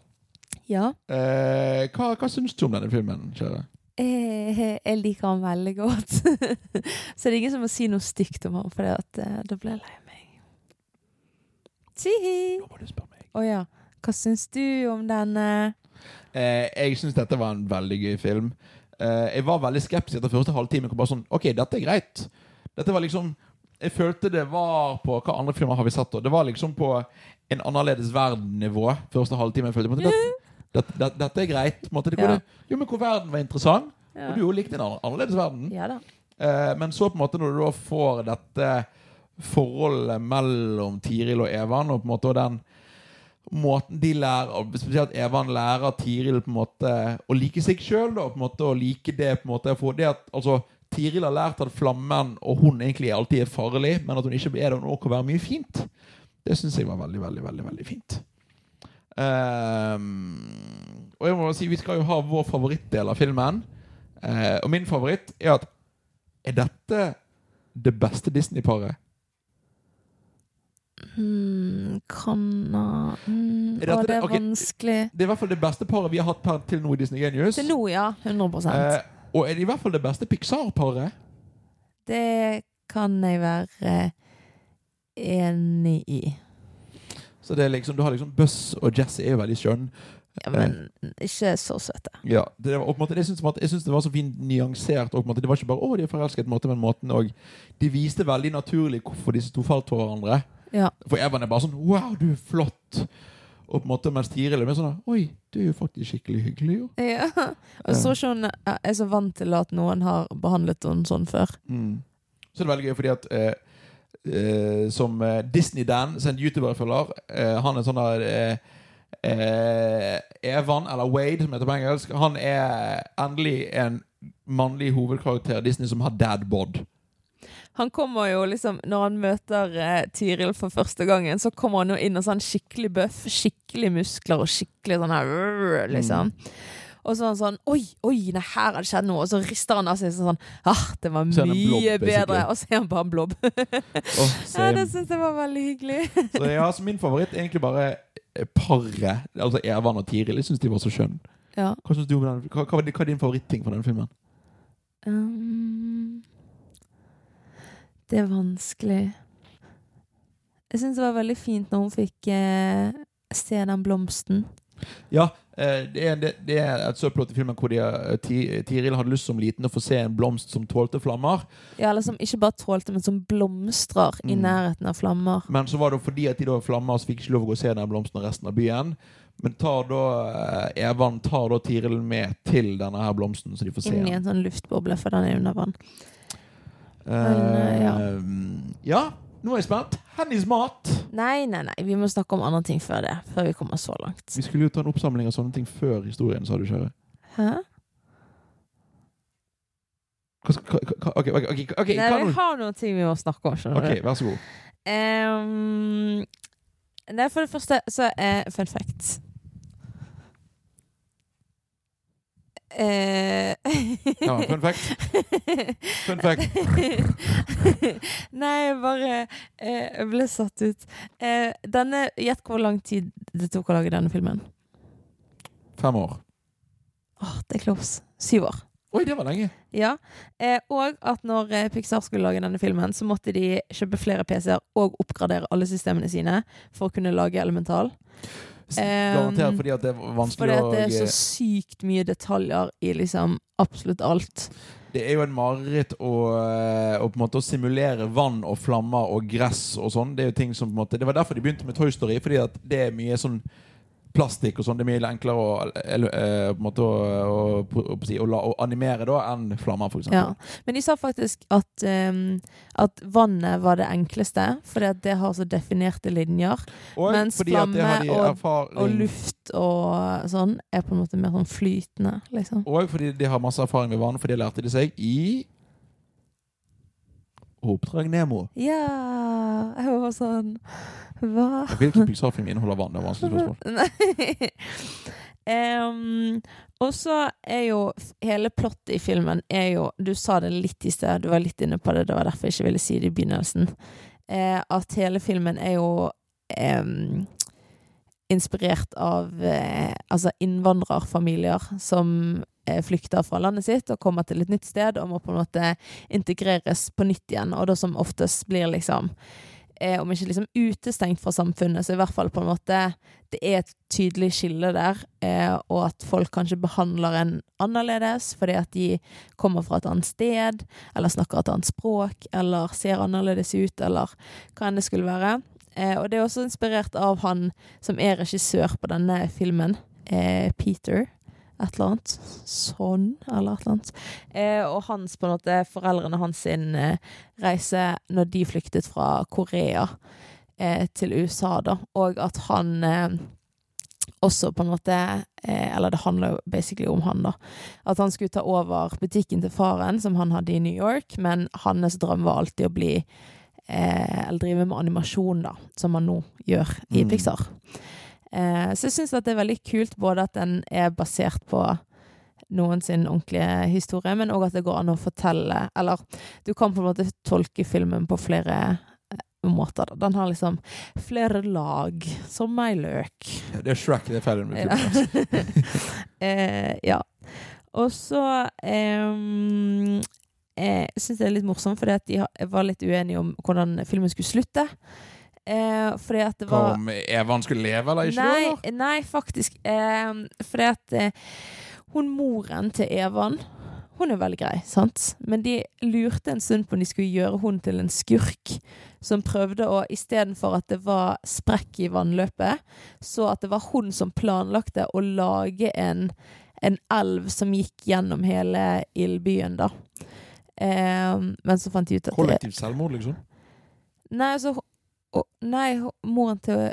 [SPEAKER 2] Ja.
[SPEAKER 1] Eh, hva, hva syns du om denne filmen, kjære?
[SPEAKER 2] Jeg, jeg liker han veldig godt. Så det er ingen som må si noe stygt om ham, for da blir jeg lei meg. Tihi!
[SPEAKER 1] Nå må du spørre meg.
[SPEAKER 2] Å ja. Hva syns du om denne?
[SPEAKER 1] Eh, jeg syns dette var en veldig gøy film. Eh, jeg var veldig skeptisk etter første halvtime. og Bare sånn, ok, dette er greit. Dette var liksom Jeg følte det var på Hva andre filmer har vi sett? da? Det var liksom på en annerledes verden-nivå første halvtime. Jeg følte, på dette, dette, dette, dette er greit. Måte.
[SPEAKER 2] Ja.
[SPEAKER 1] jo, men hvor verden var interessant.
[SPEAKER 2] Ja.
[SPEAKER 1] Og du jo likte en annerledes verden.
[SPEAKER 2] Ja.
[SPEAKER 1] Eh, men så på en måte når du da får dette forholdet mellom Tiril og Evan, og på en måte og den måten de lærer og Spesielt Evan lærer Tiril på en måte å like seg sjøl, og på en måte å like det på en måte for det at altså Tiril har lært at flammen og hun egentlig alltid er farlig, men at hun ikke er det nå, kan være mye fint. Det syns jeg var veldig, veldig, veldig veldig fint. Ehm, og jeg må si, vi skal jo ha vår favorittdel av filmen. Eh, og min favoritt er at Er dette det beste Disney-paret?
[SPEAKER 2] Hmm, kan ha hmm,
[SPEAKER 1] Er
[SPEAKER 2] det er
[SPEAKER 1] okay,
[SPEAKER 2] vanskelig.
[SPEAKER 1] Det er i hvert fall det beste paret vi har hatt per til nå i Disney Genius.
[SPEAKER 2] Til nå, ja. 100
[SPEAKER 1] Eh, og er det i hvert fall det beste Pixar-paret.
[SPEAKER 2] Det kan jeg være eh, enig i.
[SPEAKER 1] Så det er liksom, du har liksom Buss og Jesse er jo veldig skjønn.
[SPEAKER 2] Ja, men ikke så søte.
[SPEAKER 1] Ja, det var, måte, jeg syns jeg synes det var så fint nyansert. Og måte, det var ikke bare 'å, de er forelsket', måte, men måten òg De viste veldig naturlig hvorfor disse to falt for hverandre.
[SPEAKER 2] Ja.
[SPEAKER 1] For Evan er bare sånn 'wow, du er flott'. Og på en måte mens Tiril er mer sånn 'oi, du er jo faktisk skikkelig hyggelig', jo.
[SPEAKER 2] ja. Og så ikke hun er så vant til at noen har behandlet henne sånn før.
[SPEAKER 1] Mm. Så det er veldig gøy fordi at eh, eh, Som eh, Disney-Dan, som en YouTuber jeg følger, eh, han er sånn der eh, eh, Evan, eller Wade, som heter på engelsk, han er endelig en mannlig hovedkarakter i Disney som har dad-bod.
[SPEAKER 2] Han kommer jo liksom Når han møter eh, Tiril for første gangen, så kommer han jo inn og sånn skikkelig bøff, skikkelig muskler og skikkelig sånn her liksom. liksom. Og så er han sånn Oi, oi, nei, her har det skjedd noe. Og så rister han av seg sånn Ah, det var
[SPEAKER 1] en blob,
[SPEAKER 2] mye bedre. Og så er han bare en blob.
[SPEAKER 1] oh,
[SPEAKER 2] ja, det syns jeg var veldig hyggelig.
[SPEAKER 1] så ja, så min favoritt er egentlig bare eh, paret. Altså Evan og Tiril. Jeg syns de var så skjønne.
[SPEAKER 2] Ja.
[SPEAKER 1] Hva, du om den? Hva, hva, hva er din favoritting fra den filmen?
[SPEAKER 2] Um, det er vanskelig. Jeg syns det var veldig fint når hun fikk eh, se den blomsten.
[SPEAKER 1] Ja, det er, det, det er et søppelplott i filmen hvor de, eh, Ti- Tiril hadde lyst som liten å få se en blomst som tålte flammer.
[SPEAKER 2] Ja, eller som ikke bare tålte, men som blomstrer i
[SPEAKER 1] Mm.
[SPEAKER 2] nærheten av flammer.
[SPEAKER 1] Men så var det fordi at de da flammer, så fikk ikke lov å gå og se den blomsten og resten av byen. Men tar da eh, Evan tar da Tiril med til denne her blomsten, så de får se
[SPEAKER 2] Inn i en sånn luftboble, for den er under vann.
[SPEAKER 1] Uh,
[SPEAKER 2] ja.
[SPEAKER 1] ja, nå er jeg spent. Hennes mat.
[SPEAKER 2] Nei, nei, nei, vi må snakke om andre ting før det. Før vi kommer så langt.
[SPEAKER 1] Vi skulle jo ta en oppsamling av sånne ting før historien, sa du, kjære.
[SPEAKER 2] Hæ?
[SPEAKER 1] Hva hva- Ok, ok, ok, ok,
[SPEAKER 2] Nei, vi har noen ting vi må snakke om, skjønner
[SPEAKER 1] Ok,
[SPEAKER 2] du.
[SPEAKER 1] vær så god.
[SPEAKER 2] Um, nei, for det første så er fun fact. Eh,
[SPEAKER 1] Ja, fun fact. Fun fact.
[SPEAKER 2] Nei, jeg bare eh, Jeg ble satt ut. Eh, denne Gjett hvor lang tid det tok å lage denne filmen.
[SPEAKER 1] Fem år.
[SPEAKER 2] Åh, det er close. Syv år.
[SPEAKER 1] Oi, det var lenge.
[SPEAKER 2] Ja, eh, Og at når Pixar skulle lage denne filmen, så måtte de kjøpe flere PC-er og oppgradere alle systemene sine for å kunne lage Elemental.
[SPEAKER 1] Garantert fordi at det er
[SPEAKER 2] Fordi
[SPEAKER 1] vanskelig
[SPEAKER 2] at
[SPEAKER 1] å
[SPEAKER 2] det er så sykt mye detaljer i liksom absolutt alt.
[SPEAKER 1] Det er jo en mareritt å, eh, å på en måte simulere vann og flammer og gress og sånn. Det er jo ting som på en måte Det var derfor de begynte med Toy Story, fordi at det er mye sånn plastikk og sånn. Det er mye enklere å, eller, eh, på en måte å, å, å, å, animere da enn flammer, eksempel.
[SPEAKER 2] Ja. Men de sa faktisk at, um, at vannet var det enkleste, fordi at det har så definerte linjer.
[SPEAKER 1] Og
[SPEAKER 2] Mens flamme og- Og luft og sånn er på en måte mer sånn flytende, liksom.
[SPEAKER 1] Og fordi de har masse erfaring med vann, for det lærte de seg i Oppdrag Nemo.
[SPEAKER 2] Ja Jeg var sånn Hva?
[SPEAKER 1] Hvilken Pixar-film inneholder vann? Det er vanskelig spørsmål.
[SPEAKER 2] Em, og så er jo hele plottet i filmen er jo Du sa det litt i sted, du var litt inne på det, det var derfor jeg ikke ville si det i begynnelsen. Eh, at hele filmen er jo eh, inspirert av eh, altså innvandrerfamilier som flykter fra landet sitt og kommer til et nytt sted og må på en måte integreres på nytt igjen, og da som oftest blir liksom eh, om ikke liksom utestengt fra samfunnet, så i hvert fall på en måte det er et tydelig skille der, eh, og at folk kanskje behandler en annerledes fordi at de kommer fra et annet sted, eller snakker et annet språk, eller ser annerledes ut, eller hva enn det skulle være. Eh, og det er også inspirert av han som er regissør på denne filmen, eh, Peter. Et eller annet. Sånn, eller et eller annet. Eh, og hans, på en måte, foreldrene hans sin eh, reise når de flyktet fra Korea eh, til USA, da. Og at han eh, også på en måte eh, Eller det handler jo basically om han, da. At han skulle ta over butikken til faren, som han hadde i New York, men hans drøm var alltid å bli eh, Eller drive med animasjon, da, som han nå gjør i
[SPEAKER 1] Mm.
[SPEAKER 2] Pixar. Eh, så jeg syns at det er veldig kult både at den er basert på noen sin ordentlige historie, men òg at det går an å fortelle Eller du kan på en måte tolke filmen på flere eh, måter. Den har liksom flere lag, som ei løk.
[SPEAKER 1] Det er Shrek, det er ferdig med
[SPEAKER 2] Ja.
[SPEAKER 1] filmen.
[SPEAKER 2] eh, ja. Og så eh, syns jeg det er litt morsomt, fordi at de var litt uenige om hvordan filmen skulle slutte. Eh, fordi at det var
[SPEAKER 1] om Evan skulle leve eller ikke?
[SPEAKER 2] Nei,
[SPEAKER 1] eller?
[SPEAKER 2] nei faktisk. Eh, fordi at eh, hun moren til Evan Hun er veldig grei, sant? Men de lurte en stund på om de skulle gjøre hun til en skurk. Som prøvde å Istedenfor at det var sprekk i vannløpet, så at det var hun som planlagte å lage en, en elv som gikk gjennom hele ildbyen, da. Eh, men så fant de ut at det,
[SPEAKER 1] Kollektivt selvmord, liksom?
[SPEAKER 2] Nei, altså å, Nei, moren til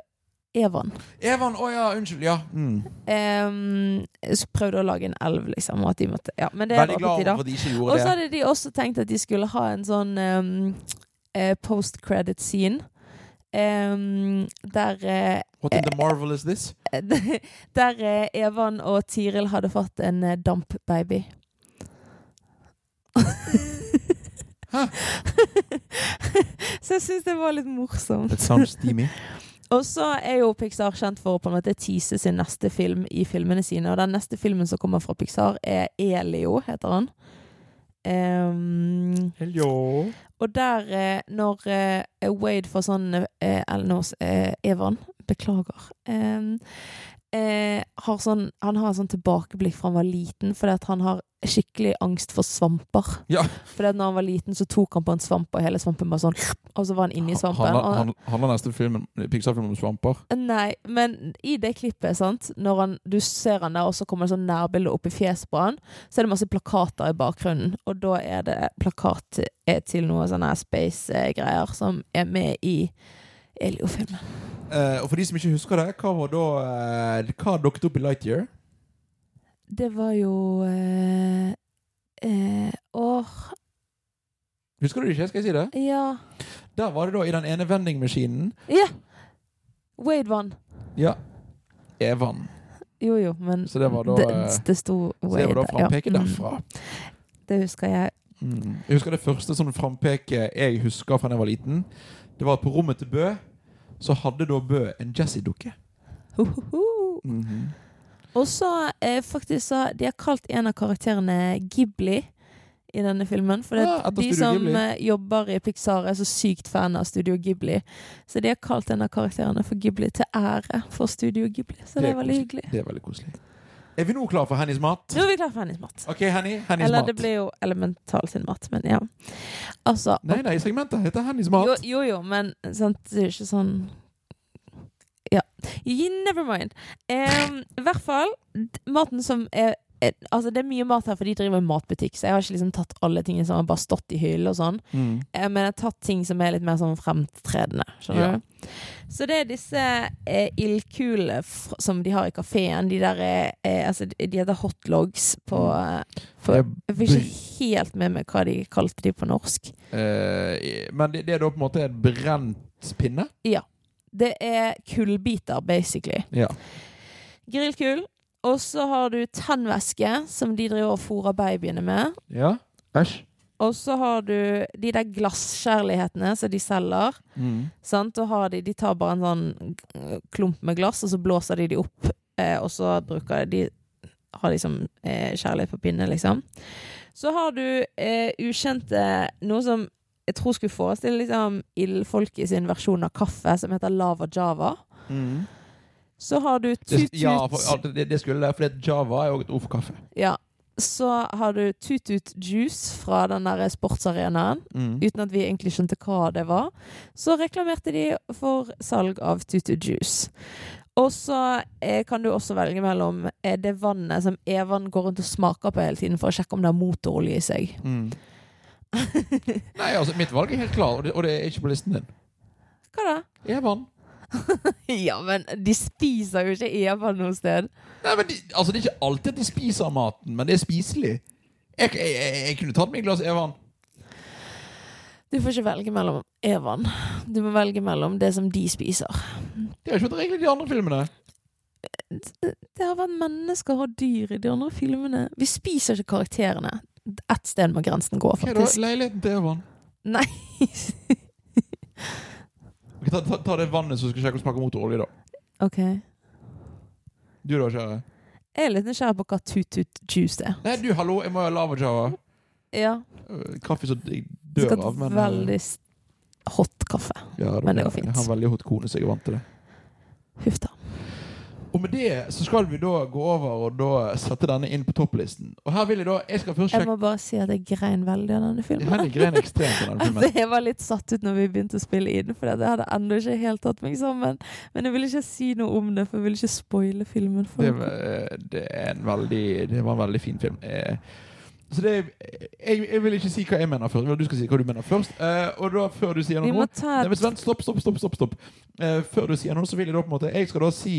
[SPEAKER 2] Evan.
[SPEAKER 1] Evan, å ja, unnskyld. Ja. Mm.
[SPEAKER 2] Um, så prøvde å lage en elv, liksom. Og at de måtte, ja, men det
[SPEAKER 1] Veldig glad for at de ikke
[SPEAKER 2] Og så hadde de også tenkt at de skulle ha en sånn um, eh, post-credit scene. Um, der uh,
[SPEAKER 1] What in the marvel is this?
[SPEAKER 2] Der uh, Evan og Tiril hadde fått en uh, dampbaby. Så jeg syns det var litt morsomt.
[SPEAKER 1] It sounds steamy.
[SPEAKER 2] Og så er jo Pixar kjent for å på en måte tease sin neste film i filmene sine. Og den neste filmen som kommer fra Pixar, er Elio, heter han. Um,
[SPEAKER 1] Hello.
[SPEAKER 2] og der, eh, når eh, Wade får sånn eh, Eller nå, Evan, beklager. Ehm, eh, har sånn, han har sånn tilbakeblikk fra han var liten, fordi at han har skikkelig angst for svamper.
[SPEAKER 1] Ja.
[SPEAKER 2] Fordi at når han var liten, så tok han på en svamp, og hele svampen bare sånn Og så var han inni svampen.
[SPEAKER 1] Handler,
[SPEAKER 2] han,
[SPEAKER 1] han- handler neste film, Pixar-film om svamper?
[SPEAKER 2] Nei, men i det klippet, sant Når han, du ser han der, og så kommer det sånn nærbilde opp i fjeset på han, så er det masse plakater i bakgrunnen, og da er det plakat eh, til noe sånne space-greier som er med i Elio-filmen.
[SPEAKER 1] Eh, og for de som ikke husker det, hva var da uh, Hva dukket opp i Lightyear?
[SPEAKER 2] Det var jo uh Åh,
[SPEAKER 1] Husker du det ikke? Skal jeg si det?
[SPEAKER 2] ja
[SPEAKER 1] Der var det da i den ene vendingmaskinen
[SPEAKER 2] Ja! Wade vann.
[SPEAKER 1] Ja. Evan.
[SPEAKER 2] Jo, jo, men
[SPEAKER 1] Så det var da,
[SPEAKER 2] det, det sto
[SPEAKER 1] Så det var da frampeket
[SPEAKER 2] ja. Mm,
[SPEAKER 1] derfra.
[SPEAKER 2] Det husker jeg.
[SPEAKER 1] Mm. Jeg husker det første sånn frampeket jeg husker fra da jeg var liten. Det var på rommet til Bø så hadde da Bø en Jessie-dukke.
[SPEAKER 2] Mm.
[SPEAKER 1] Mhm.
[SPEAKER 2] Og så eh, faktisk så De har kalt en av karakterene Ghibli i denne filmen. For
[SPEAKER 1] Ah, etter
[SPEAKER 2] de som
[SPEAKER 1] Ghibli.
[SPEAKER 2] eh, jobber i Pixar, er så sykt fan av Studio Ghibli. Så de har kalt en av karakterene for Ghibli til ære for Studio Ghibli. Så det, er veldig
[SPEAKER 1] koselig.
[SPEAKER 2] hyggelig.
[SPEAKER 1] Det er veldig koselig. Er vi nå klar for Hennys mat?
[SPEAKER 2] Nå er vi klare for Hennys mat.
[SPEAKER 1] OK, Henny. Hennys
[SPEAKER 2] Eller
[SPEAKER 1] mat.
[SPEAKER 2] det blir jo Elemental sin mat, men ja. Altså
[SPEAKER 1] Nei, nei, segmentet heter Hennys mat.
[SPEAKER 2] Jo, jo, jo, men sant, det er jo ikke sånn Ja. You- Never mind. Um, I hvert fall, maten som er- Altså, det er mye mat her, for de driver en matbutikk, så jeg har ikke liksom tatt alle tingene som har bare stått i hyllen og sånn.
[SPEAKER 1] Mm.
[SPEAKER 2] Eh, Men jeg har tatt ting som er litt mer sånn fremtredende. Skjønner
[SPEAKER 1] Ja.
[SPEAKER 2] du? Så det er disse eh, ildkulene som de har i kafeen. De der er eh, Altså, de heter hotlogs på,
[SPEAKER 1] Mm.
[SPEAKER 2] eh,
[SPEAKER 1] Jeg
[SPEAKER 2] fikk ikke helt med meg hva de kalte de på norsk.
[SPEAKER 1] Eh, men det, det er da på en måte et brent pinne? Ja.
[SPEAKER 2] Det er kullbiter, basically.
[SPEAKER 1] Ja.
[SPEAKER 2] Grillkull. Og så har du tannvæske, som de driver og fôrer babyene med.
[SPEAKER 1] Ja. Æsj.
[SPEAKER 2] Og så har du de der glasskjærlighetene som de selger.
[SPEAKER 1] Mm.
[SPEAKER 2] Sant? De, de tar bare en sånn klump med glass, og så blåser de de opp. Eh, og så bruker de har liksom eh, kjærlighet på pinne, liksom. Så har du eh, ukjente Noe som jeg tror skulle forestille liksom ildfolket sin versjon av kaffe, som heter Lava Java.
[SPEAKER 1] Mm.
[SPEAKER 2] Så har du Tut-Tut
[SPEAKER 1] ja, for, det, det skulle det, for Java er jo et ord for kaffe.
[SPEAKER 2] Ja. Så har du Tut-Tut Juice fra den der sportsarenaen.
[SPEAKER 1] Mm.
[SPEAKER 2] uten at vi egentlig skjønte hva det var, så reklamerte de for salg av Tutu Juice. Og så eh, kan du også velge mellom eh, det vannet som Evan går rundt og smaker på hele tiden for å sjekke om det har motorolje i seg.
[SPEAKER 1] Mm. Nei, altså, mitt valg er helt klar, og og det er ikke på listen din.
[SPEAKER 2] Hva da?
[SPEAKER 1] Evan.
[SPEAKER 2] Ja, men de spiser jo ikke Evan noe sted.
[SPEAKER 1] Nei, men de, altså, Det er ikke alltid at de spiser maten, men det er spiselig. Jeg, jeg, jeg, jeg kunne tatt meg et glass Evan.
[SPEAKER 2] Du får ikke velge mellom Evan. Du må velge mellom det som de spiser.
[SPEAKER 1] Det har ikke vært regler i de andre filmene.
[SPEAKER 2] Det har vært mennesker og dyr i de andre filmene. Vi spiser ikke karakterene. Ett sted må grensen gå,
[SPEAKER 1] Hva er da
[SPEAKER 2] faktisk.
[SPEAKER 1] leiligheten til Evan?
[SPEAKER 2] Nei.
[SPEAKER 1] Ta, ta, ta det vannet som skal sjekke om smaker motorolje, da.
[SPEAKER 2] OK.
[SPEAKER 1] Du da, kjære?
[SPEAKER 2] Jeg er litt nysgjerrig på hva Tut-Tut Juice er.
[SPEAKER 1] Nei, du, hallo, jeg må ha lava java.
[SPEAKER 2] Ja.
[SPEAKER 1] Øh, Kaffe som jeg dør av, men
[SPEAKER 2] veldig hot kaffe.
[SPEAKER 1] ja,
[SPEAKER 2] men det går
[SPEAKER 1] Jeg har en veldig hot kone, så jeg er vant til det.
[SPEAKER 2] Huff.
[SPEAKER 1] Og med det så skal vi da gå over og da sette denne inn på topplisten. Og her vil jeg da Jeg skal først sjekke Jeg
[SPEAKER 2] må bare si at jeg grein veldig av denne filmen.
[SPEAKER 1] Henrik grein ekstremt av denne filmen.
[SPEAKER 2] Altså, jeg var litt satt ut når vi begynte å spille inn, for jeg hadde ennå ikke helt tatt meg sammen. Men jeg ville ikke si noe om det, for jeg ville ikke spoile filmen.
[SPEAKER 1] Det, var- det, er en veldig, det var en veldig fin film. Eh, Så det jeg, jeg vil ikke si hva jeg mener først. Du skal si hva du mener først. Uh, og da, før du sier noe Nei, vent, stopp, stopp, stopp. stopp, stopp. Uh, før du sier noe, så vil jeg da på en måte Jeg skal da si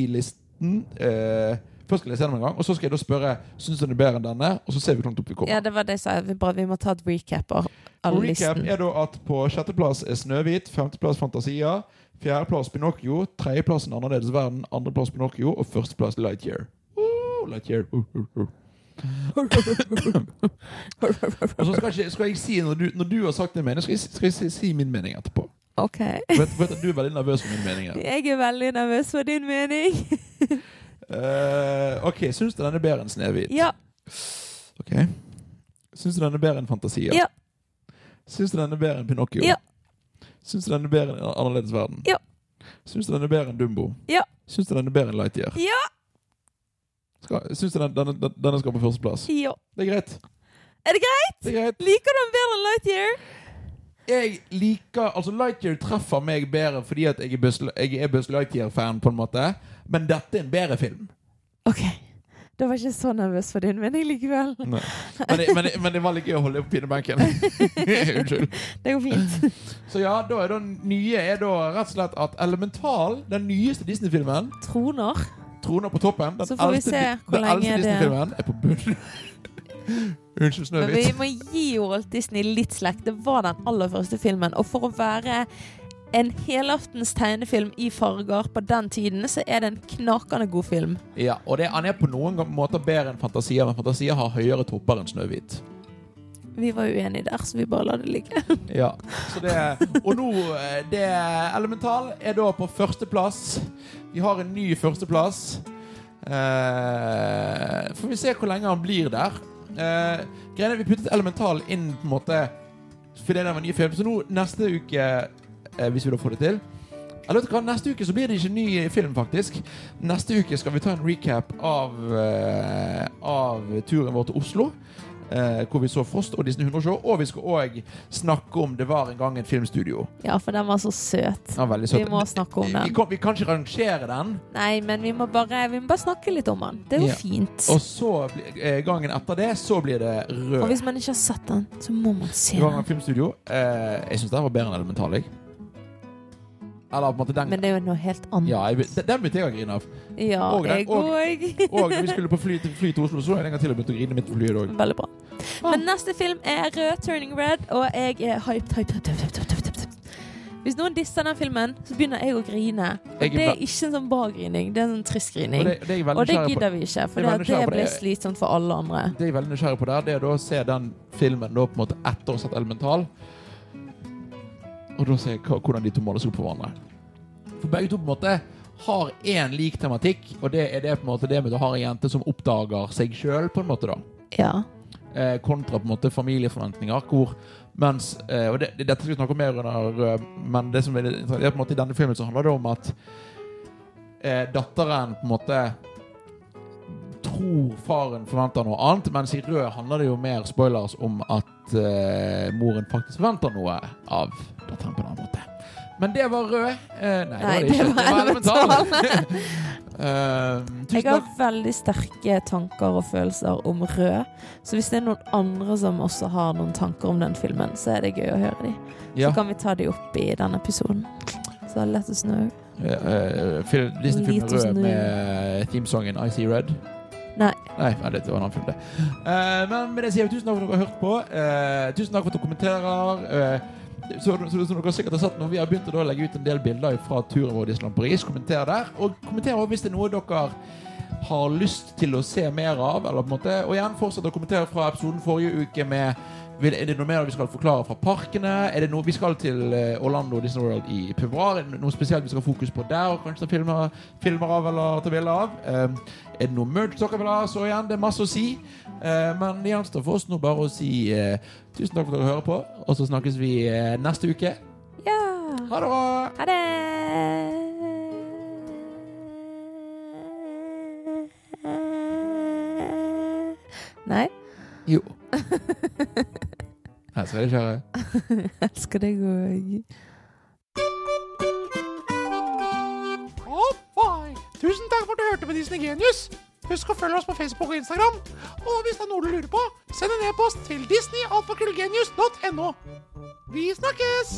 [SPEAKER 1] listen. Eh, først skal jeg se den en gang, og så skal jeg da spørre Syns du den er bedre enn denne. Og så ser vi hvor langt opp vi kommer.
[SPEAKER 2] Ja, det var det jeg sa. Vi, bare, vi må ta et recap av
[SPEAKER 1] recap
[SPEAKER 2] listen.
[SPEAKER 1] er da at på sjetteplass er Snøhvit, femteplass Fantasia, fjerdeplass Pinocchio, tredjeplass En annerledes verden, andreplass Pinocchio og førsteplass Lightyear. Uh, Lightyear. Uh, uh, uh. Og så skal, ikke, skal jeg si, når du, når du har sagt din mening, skal jeg, skal jeg si, si min mening etterpå.
[SPEAKER 2] OK.
[SPEAKER 1] Vet, vet Du er veldig nervøs for min mening. her.
[SPEAKER 2] Jeg er veldig nervøs for din mening.
[SPEAKER 1] uh, ok, Syns du den er bedre enn Snehvit?
[SPEAKER 2] Ja.
[SPEAKER 1] Ok Syns du den er bedre enn Fantasia?
[SPEAKER 2] Ja.
[SPEAKER 1] Syns du den er bedre enn Pinocchio?
[SPEAKER 2] Ja.
[SPEAKER 1] Syns du den er bedre enn Annerledes verden?
[SPEAKER 2] Ja.
[SPEAKER 1] Syns du den er bedre enn Dumbo?
[SPEAKER 2] Ja.
[SPEAKER 1] Syns du den er bedre enn Lightyear?
[SPEAKER 2] Ja.
[SPEAKER 1] Syns du den, denne, den- denne skal på førsteplass?
[SPEAKER 2] ja.
[SPEAKER 1] Det er greit.
[SPEAKER 2] Er det greit?
[SPEAKER 1] Det er greit.
[SPEAKER 2] Liker du den bedre enn Lightyear?
[SPEAKER 1] Jeg liker Altså Lightyear treffer meg bedre fordi at jeg er Buzz, jeg er Buzz Lightyear-fan, på en måte. Men dette er en bedre film.
[SPEAKER 2] OK. Da var jeg ikke så nervøs for din mening likevel.
[SPEAKER 1] Men, det- men, men det var litt gøy å holde på pinebenken. Unnskyld.
[SPEAKER 2] Det går fint.
[SPEAKER 1] Så ja, da er det nye er da rett og slett at Elemental, den nyeste Disney-filmen,
[SPEAKER 2] Troner.
[SPEAKER 1] troner på toppen. Den
[SPEAKER 2] Så får vi se hvor
[SPEAKER 1] den eldste Disney-filmen er på bunnen. Unnskyld,
[SPEAKER 2] Snøhvit. vi må gi Walt Disney litt slekt. Det var den aller første filmen. Og for å være en helaftens tegnefilm i farger på den tiden, så er det en knakende god film.
[SPEAKER 1] Ja, og det, han er på noen måter bedre enn Fantasia, men Fantasia har høyere topper enn Snøhvit.
[SPEAKER 2] Vi var uenige der, så vi bare la det ligge.
[SPEAKER 1] Ja, så det Og nå eh, det Elemental er da på førsteplass. Vi har en ny førsteplass. Eh, får vi se hvor lenge han blir der. Eh, greiene Vi puttet Elemental inn på en måte fordi det var nye ny film. Så nå neste uke, eh, hvis vi da får det til eller vet du hva, Neste uke så blir det ikke ny film, faktisk. Neste uke skal vi ta en recap av, eh, av turen vår til Oslo. Eh, hvor vi så Frost og Disney 100 Show. Og vi skal òg snakke om Det var en gang et filmstudio.
[SPEAKER 2] Ja, for den var så søt.
[SPEAKER 1] Ja, søt.
[SPEAKER 2] Vi må snakke om
[SPEAKER 1] Vi
[SPEAKER 2] den.
[SPEAKER 1] kan, vi kan ikke rangere den.
[SPEAKER 2] Nei, men vi må bare, vi må bare snakke litt om den. Det er jo
[SPEAKER 1] Ja.
[SPEAKER 2] fint.
[SPEAKER 1] Og så eh, gangen etter det, så blir det rød.
[SPEAKER 2] Og hvis man ikke har sett den, så må man se den.
[SPEAKER 1] Det var en filmstudio. Eh, jeg syns den var bedre enn Elemental. Jeg. Den
[SPEAKER 2] Men det er jo noe helt annet.
[SPEAKER 1] Ja, jeg, den- begynte jeg å grine av.
[SPEAKER 2] Ja,
[SPEAKER 1] Og den-
[SPEAKER 2] jeg
[SPEAKER 1] og-
[SPEAKER 2] òg.
[SPEAKER 1] Og når vi skulle på fly fly til Oslo, så jeg en gang til og begynte å grine midt på flyet òg.
[SPEAKER 2] Veldig bra.
[SPEAKER 1] Ah.
[SPEAKER 2] Men neste film er Rød Turning Red, og jeg er hyped, hyped, hyped, hyped, hyped. Hvis noen disser den filmen, så begynner jeg å grine. Og det er ikke en sånn bra grining, det er en trist
[SPEAKER 1] Og
[SPEAKER 2] grining.
[SPEAKER 1] det, det veldig
[SPEAKER 2] Og det gidder vi ikke, for
[SPEAKER 1] er
[SPEAKER 2] det, det blir slitsomt for alle andre.
[SPEAKER 1] Det jeg er veldig nysgjerrig på der, det er å se den filmen da på en måte etter å ha sett Elemental. Og da se jeg hvordan de to måles opp for hverandre. For begge to på en måte har én lik tematikk, og det er det på en måte det med å ha en jente som oppdager seg sjøl, på en måte, da.
[SPEAKER 2] Ja.
[SPEAKER 1] Eh, kontra på en måte familieforventninger, hvor mens eh, Og det, dette skal vi snakke om mer under, eh, men det som er, det er på en måte i denne filmen så handler det om at eh, datteren på en måte tror faren forventer noe annet, mens i Rød handler det jo mer spoilers om at uh, moren faktisk forventer noe av datteren på en annen måte. Men det var Rød. Uh, nei,
[SPEAKER 2] Nei,
[SPEAKER 1] det var det ikke.
[SPEAKER 2] det var
[SPEAKER 1] elemental. uh,
[SPEAKER 2] Jeg har veldig sterke tanker og følelser om Rød. Så hvis det er noen andre som også har noen tanker om den filmen, så er det gøy å høre de.
[SPEAKER 1] Ja.
[SPEAKER 2] Så kan vi ta de opp i denne episoden. Så let us know.
[SPEAKER 1] Uh, eh, fil- Disney-filmen Rød med themesongen I See Red.
[SPEAKER 2] Nei.
[SPEAKER 1] Nei, det var en annen. Eh, men med det sier vi tusen takk for at dere har hørt på. Uh, tusen takk for at dere kommenterer. Uh, så, så, som dere sikkert har sett når Vi har begynt å legge ut en del bilder fra turen vår i Island Paris. Kommenter der. Og kommenter også hvis det er noe dere har lyst til å se mer av. Eller på en måte, og igjen fortsett å kommentere fra episoden forrige uke med vil- Er det noe mer vi skal forklare fra parkene? Er det noe Vi skal til eh, Orlando Disney World i februar. Er det noe spesielt vi skal ha fokus på der? Og kanskje ta filmer, filmer av eller ta bilder av? Um, er det noe merch dere vil ha? Så igjen, det er masse å si. Uh, men det gjenstår for oss nå bare å si uh, tusen takk for at dere hører på, og så snakkes vi uh, neste uke.
[SPEAKER 2] Ja.
[SPEAKER 1] Ha det bra!
[SPEAKER 2] Ha det! Nei,
[SPEAKER 1] Jo. Her skal det kjøre.
[SPEAKER 2] elsker deg òg.
[SPEAKER 3] Tusen takk for at du hørte på Disney Genius. Husk å følge oss på Facebook og Instagram. Og hvis det er noe du lurer på, send en e-post til disneyalfakrøllgenius.no. Vi snakkes!